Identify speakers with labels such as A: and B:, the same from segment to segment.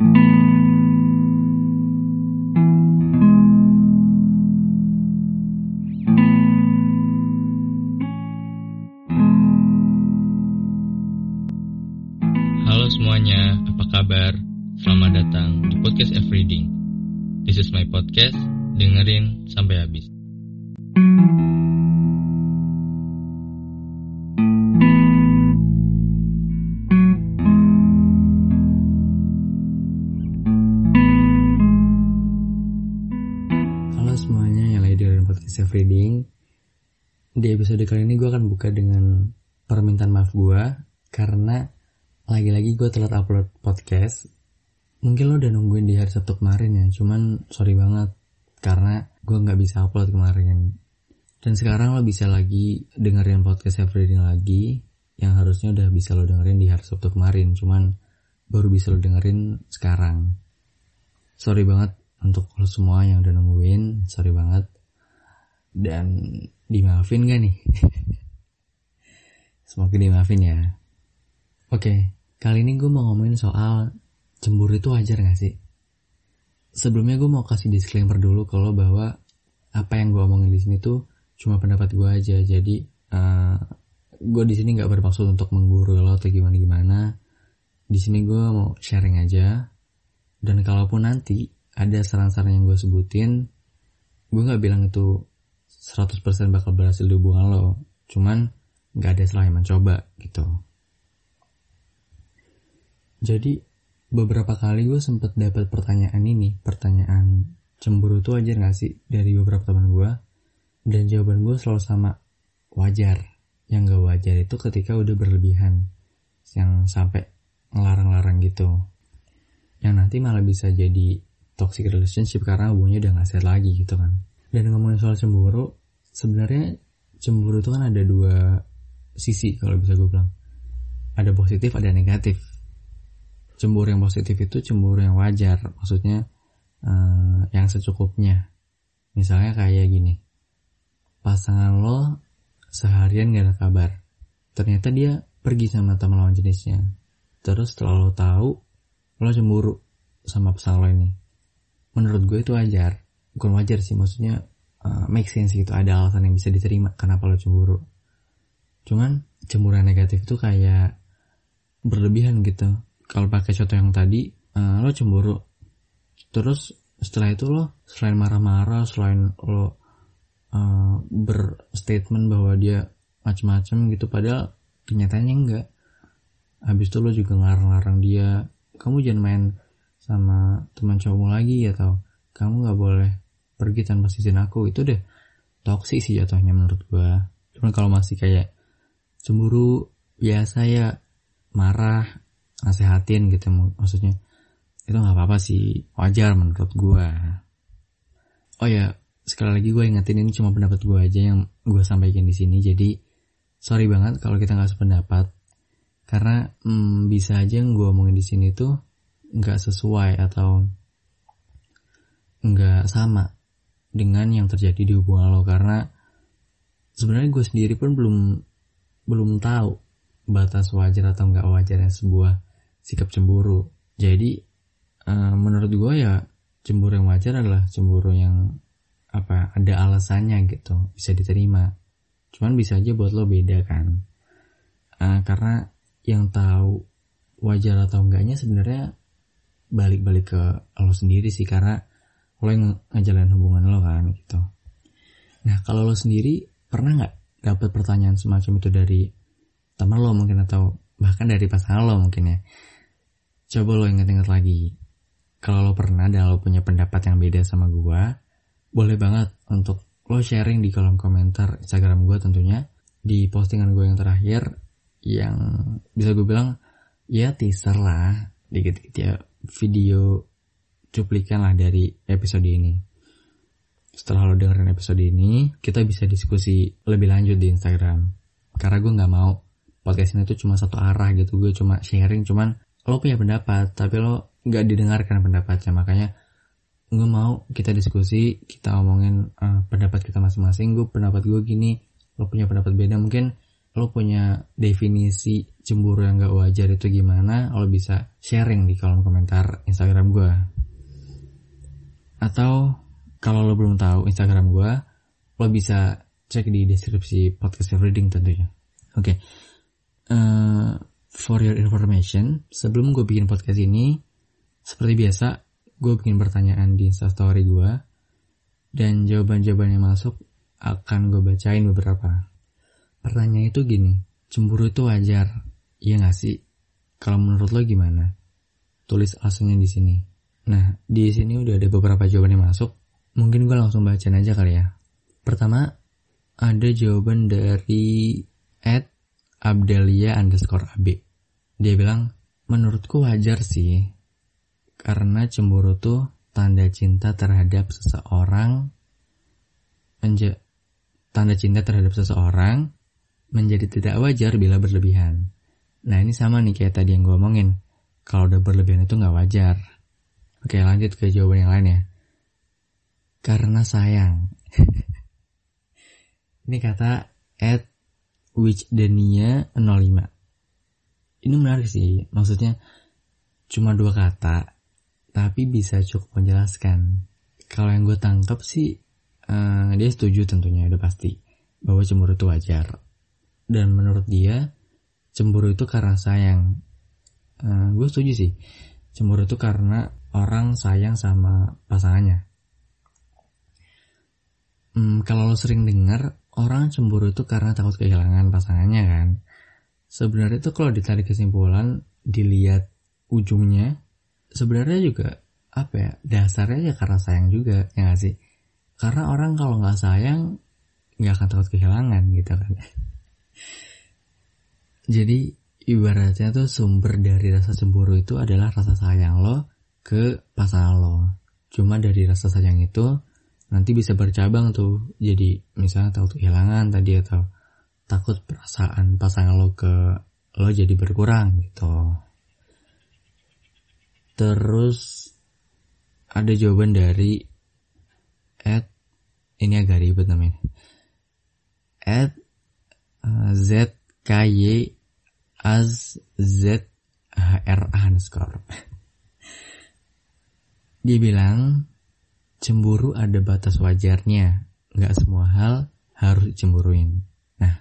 A: Halo semuanya, apa kabar? Selamat datang di podcast Everything. This is my podcast, dengerin sampai habis.
B: Di episode kali ini gue akan buka dengan permintaan maaf gue Karena lagi-lagi gue telat upload podcast. Mungkin lo udah nungguin di hari Sabtu kemarin ya Cuman sorry banget Karena gue gak bisa upload kemarin. Dan sekarang lo bisa lagi dengerin podcast Reading lagi Yang harusnya udah bisa lo dengerin di hari Sabtu kemarin Cuman baru bisa lo dengerin sekarang. Sorry banget untuk lo semua yang udah nungguin, sorry banget. Dan dimaafin gak nih? Semoga dimaafin ya. Oke, kali ini gue mau ngomongin soal cemburu itu wajar gak sih? Sebelumnya gue mau kasih disclaimer dulu kalau bahwa apa yang gue omongin di sini tuh cuma pendapat gue aja. Jadi uh, gue di sini nggak bermaksud untuk menggurui lo atau gimana gimana. Di sini gue mau sharing aja. Dan kalaupun nanti ada saran-saran yang gue sebutin, gue nggak bilang itu 100% bakal berhasil di hubungan lo. Cuman nggak ada salahnya mencoba gitu. Jadi beberapa kali gue sempet dapat pertanyaan ini, pertanyaan cemburu itu wajar gak sih dari beberapa teman gue? Dan jawaban gue selalu sama, wajar. Yang gak wajar itu ketika udah berlebihan, yang sampai ngelarang-larang gitu. Yang nanti malah bisa jadi toxic relationship karena hubungannya udah gak sehat lagi gitu kan. Dan ngomongin soal cemburu, sebenarnya cemburu itu kan ada dua sisi kalau bisa gue bilang. Ada positif, ada negatif. Cemburu yang positif itu cemburu yang wajar, maksudnya uh, yang secukupnya. Misalnya kayak gini, pasangan lo seharian gak ada kabar. Ternyata dia pergi sama teman lawan jenisnya. Terus setelah lo tahu, lo cemburu sama pasangan lo ini menurut gue itu wajar bukan wajar sih maksudnya uh, make sense gitu. Ada alasan yang bisa diterima kenapa lo cemburu. Cuman cemburu yang negatif itu kayak berlebihan gitu. Kalau pakai contoh yang tadi uh, lo cemburu. Terus setelah itu lo selain marah-marah selain lo uh, berstatement bahwa dia macem-macem gitu padahal kenyataannya enggak. Habis itu lo juga ngarang-ngarang dia kamu jangan main sama teman cowokmu lagi atau kamu nggak boleh pergi tanpa izin aku itu deh toksik sih jatuhnya menurut gua. Cuman kalau masih kayak cemburu biasa ya marah nasehatin gitu maksudnya. Itu nggak apa-apa sih wajar menurut gua. Oh ya sekali lagi gue ingetin ini cuma pendapat gue aja yang gue sampaikan di sini jadi sorry banget kalau kita nggak sependapat. Karena hmm, bisa aja yang gue omongin di sini tuh nggak sesuai atau nggak sama dengan yang terjadi di hubungan lo karena sebenarnya gue sendiri pun belum belum tahu batas wajar atau nggak wajarnya sebuah sikap cemburu. Jadi uh, menurut gue ya cemburu yang wajar adalah cemburu yang apa ada alasannya gitu bisa diterima. Cuman bisa aja buat lo beda kan. Uh, karena yang tahu wajar atau enggaknya sebenarnya balik-balik ke lo sendiri sih karena lo yang ngejalanin hubungan lo kan gitu. Nah kalau lo sendiri pernah nggak dapat pertanyaan semacam itu dari teman lo mungkin atau bahkan dari pasangan lo mungkin ya. Coba lo inget-inget lagi. Kalau lo pernah dan lo punya pendapat yang beda sama gua, boleh banget untuk lo sharing di kolom komentar Instagram gua tentunya di postingan gue yang terakhir yang bisa gue bilang ya teaser lah dikit-dikit ya video cuplikan lah dari episode ini. Setelah lo dengerin episode ini, kita bisa diskusi lebih lanjut di Instagram. Karena gue nggak mau podcast ini tuh cuma satu arah gitu, gue cuma sharing, cuman lo punya pendapat, tapi lo nggak didengarkan pendapatnya, makanya gue mau kita diskusi, kita omongin uh, pendapat kita masing-masing. Gue pendapat gue gini, lo punya pendapat beda, mungkin lo punya definisi cemburu yang gak wajar itu gimana, lo bisa sharing di kolom komentar Instagram gue. Atau kalau lo belum tahu Instagram gue, lo bisa cek di deskripsi podcast reading tentunya. Oke, okay. uh, for your information, sebelum gue bikin podcast ini, seperti biasa, gue bikin pertanyaan di instastory gue, dan jawaban-jawaban yang masuk akan gue bacain beberapa. Pertanyaan itu gini, cemburu itu wajar, iya gak sih? Kalau menurut lo gimana? Tulis alasannya di sini. Nah, di sini udah ada beberapa jawaban yang masuk. Mungkin gue langsung bacain aja kali ya. Pertama, ada jawaban dari Ed Abdelia underscore AB. Dia bilang, menurutku wajar sih. Karena cemburu tuh tanda cinta terhadap seseorang menja tanda cinta terhadap seseorang menjadi tidak wajar bila berlebihan. Nah ini sama nih kayak tadi yang gue omongin. Kalau udah berlebihan itu nggak wajar. Oke lanjut ke jawaban yang lain ya. Karena sayang. ini kata Ed which Dania 05. Ini menarik sih, maksudnya cuma dua kata, tapi bisa cukup menjelaskan. Kalau yang gue tangkap sih, uh, dia setuju tentunya, udah pasti, bahwa cemburu itu wajar. Dan menurut dia, cemburu itu karena sayang. Uh, gue setuju sih, cemburu itu karena orang sayang sama pasangannya. Hmm, kalau lo sering dengar orang cemburu itu karena takut kehilangan pasangannya kan. Sebenarnya itu kalau ditarik kesimpulan, dilihat ujungnya, sebenarnya juga apa ya dasarnya ya karena sayang juga ya gak sih karena orang kalau nggak sayang nggak akan takut kehilangan gitu kan jadi ibaratnya tuh sumber dari rasa cemburu itu adalah rasa sayang lo ke pasangan lo. Cuma dari rasa sayang itu nanti bisa bercabang tuh. Jadi misalnya takut kehilangan tadi atau takut perasaan pasangan lo ke lo jadi berkurang gitu. Terus ada jawaban dari at ini agak ribet namanya. At uh, z k y az z h r underscore dia bilang cemburu ada batas wajarnya. Nggak semua hal harus dicemburuin. Nah,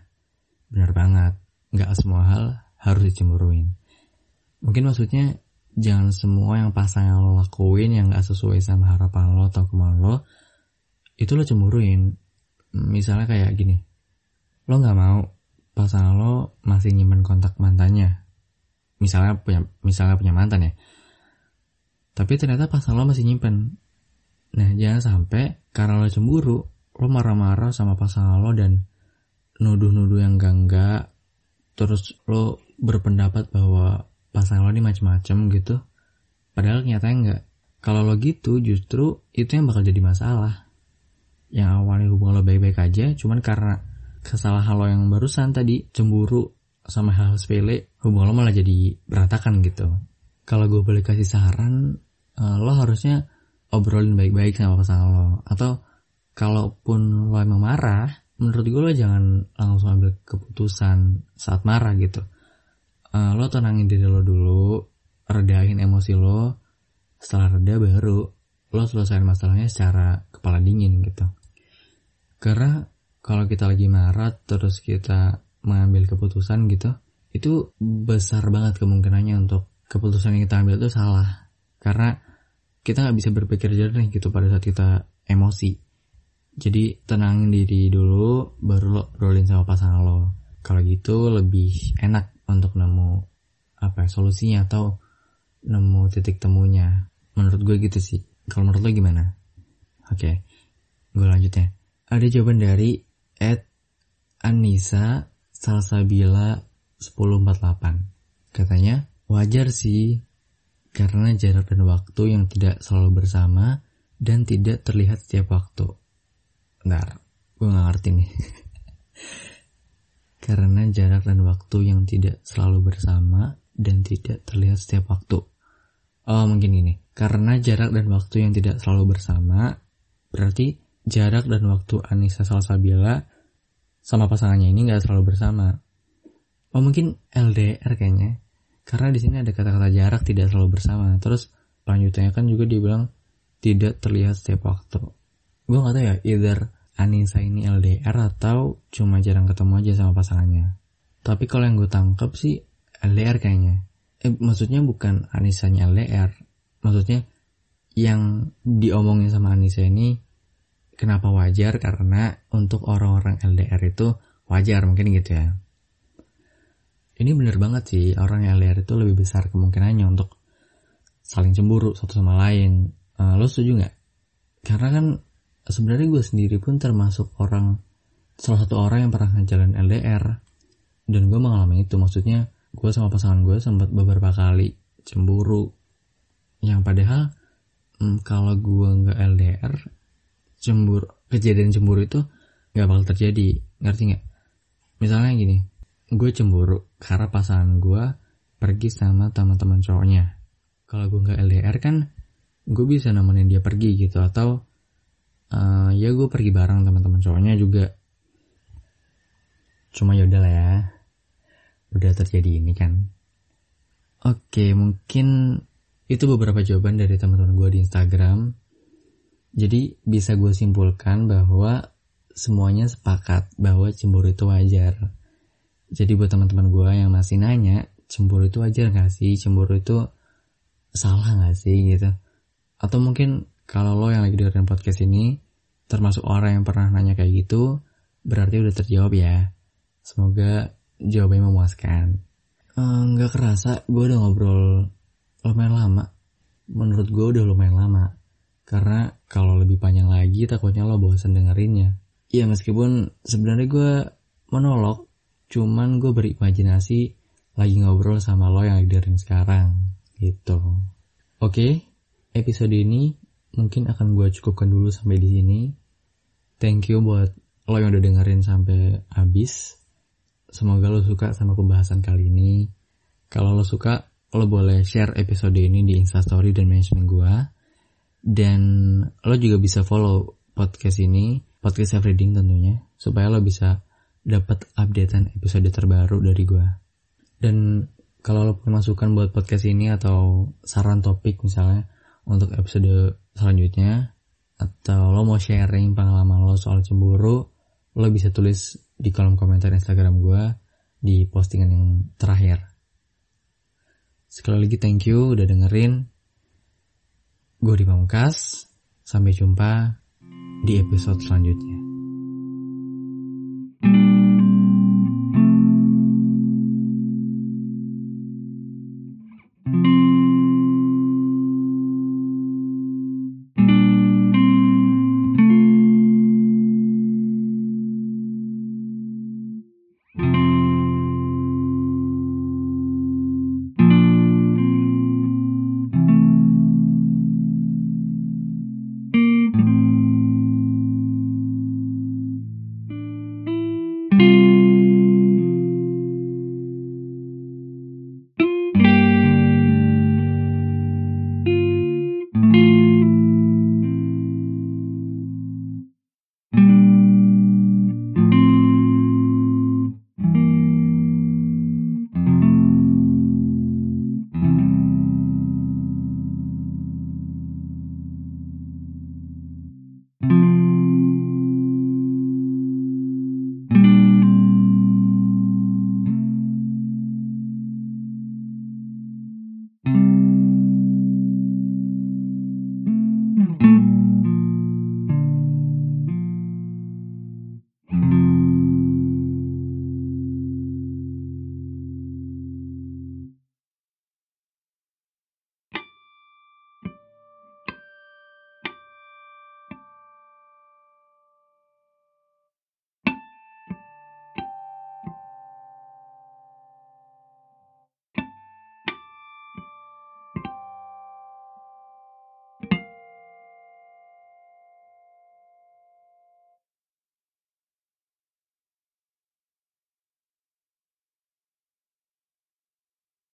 B: benar banget. Nggak semua hal harus dicemburuin. Mungkin maksudnya jangan semua yang pasangan lo lakuin yang nggak sesuai sama harapan lo atau kemauan lo, itu lo cemburuin. Misalnya kayak gini, lo nggak mau pasangan lo masih nyimpen kontak mantannya. Misalnya punya misalnya punya mantan ya. Tapi ternyata pasangan lo masih nyimpen Nah, jangan sampai karena lo cemburu, lo marah-marah sama pasangan lo dan nuduh-nuduh yang enggak terus lo berpendapat bahwa pasangan lo ini macem-macem gitu. Padahal nyatanya enggak. Kalau lo gitu, justru itu yang bakal jadi masalah. Yang awalnya hubungan lo baik-baik aja, cuman karena kesalahan lo yang barusan tadi, cemburu sama hal, -hal sepele, hubungan lo malah jadi berantakan gitu. Kalau gue boleh kasih saran, eh, lo harusnya obrolin baik-baik sama pasangan lo. Atau kalaupun lo emang marah menurut gue lo jangan langsung ambil keputusan saat marah gitu. Uh, lo tenangin diri lo dulu redain emosi lo. Setelah reda baru lo selesaiin masalahnya secara kepala dingin gitu. Karena kalau kita lagi marah terus kita mengambil keputusan gitu itu besar banget kemungkinannya untuk keputusan yang kita ambil itu salah karena kita nggak bisa berpikir jernih gitu pada saat kita emosi. Jadi tenangin diri dulu, baru lo rolling sama pasangan lo. Kalau gitu lebih enak untuk nemu apa ya, solusinya atau nemu titik temunya. Menurut gue gitu sih. Kalau menurut lo gimana? Oke, okay. gue lanjut ya. Ada jawaban dari Ed Anissa Salsabila 1048. Katanya, wajar sih karena jarak dan waktu yang tidak selalu bersama dan tidak terlihat setiap waktu. Bentar, gue gak ngerti nih. karena jarak dan waktu yang tidak selalu bersama dan tidak terlihat setiap waktu. Oh mungkin ini. Karena jarak dan waktu yang tidak selalu bersama, berarti jarak dan waktu Anissa Salsabila sama pasangannya ini gak selalu bersama. oh mungkin LDR kayaknya karena di sini ada kata-kata jarak tidak selalu bersama. Terus lanjutnya kan juga dia bilang tidak terlihat setiap waktu. Gue gak tahu ya either Anissa ini LDR atau cuma jarang ketemu aja sama pasangannya. Tapi kalau yang gue tangkap sih LDR kayaknya. Eh maksudnya bukan Anissanya LDR maksudnya yang diomongin sama Anissa ini kenapa wajar? Karena untuk orang-orang LDR itu wajar mungkin gitu ya ini bener banget sih orang yang LDR itu lebih besar kemungkinannya untuk saling cemburu satu sama lain. Uh, lo setuju nggak? Karena kan sebenarnya gue sendiri pun termasuk orang salah satu orang yang pernah ngejalan LDR dan gue mengalami itu. Maksudnya gue sama pasangan gue sempat beberapa kali cemburu. Yang padahal hmm, kalau gue nggak LDR cemburu kejadian cemburu itu nggak bakal terjadi ngerti nggak? Misalnya gini, gue cemburu karena pasangan gue pergi sama teman-teman cowoknya. Kalau gue nggak LDR kan, gue bisa nemenin dia pergi gitu atau uh, ya gue pergi bareng teman-teman cowoknya juga. Cuma yaudah lah ya, udah terjadi ini kan. Oke, mungkin itu beberapa jawaban dari teman-teman gue di Instagram. Jadi bisa gue simpulkan bahwa semuanya sepakat bahwa cemburu itu wajar jadi buat teman-teman gue yang masih nanya, cemburu itu wajar gak sih? Cemburu itu salah gak sih gitu? Atau mungkin kalau lo yang lagi dengerin podcast ini, termasuk orang yang pernah nanya kayak gitu, berarti udah terjawab ya. Semoga jawabannya memuaskan. Nggak kerasa, gue udah ngobrol lumayan lama. Menurut gue udah lumayan lama. Karena kalau lebih panjang lagi takutnya lo bosan dengerinnya. Ya meskipun sebenarnya gue monolog Cuman gue berimajinasi lagi ngobrol sama lo yang lagi sekarang gitu. Oke, episode ini mungkin akan gue cukupkan dulu sampai di sini. Thank you buat lo yang udah dengerin sampai habis. Semoga lo suka sama pembahasan kali ini. Kalau lo suka, lo boleh share episode ini di Instastory dan mention gue. Dan lo juga bisa follow podcast ini, podcast Everything tentunya, supaya lo bisa dapat updatean episode terbaru dari gue. Dan kalau lo punya masukan buat podcast ini atau saran topik misalnya untuk episode selanjutnya atau lo mau sharing pengalaman lo soal cemburu, lo bisa tulis di kolom komentar Instagram gue di postingan yang terakhir. Sekali lagi thank you udah dengerin. Gue di Pamungkas. Sampai jumpa di episode selanjutnya.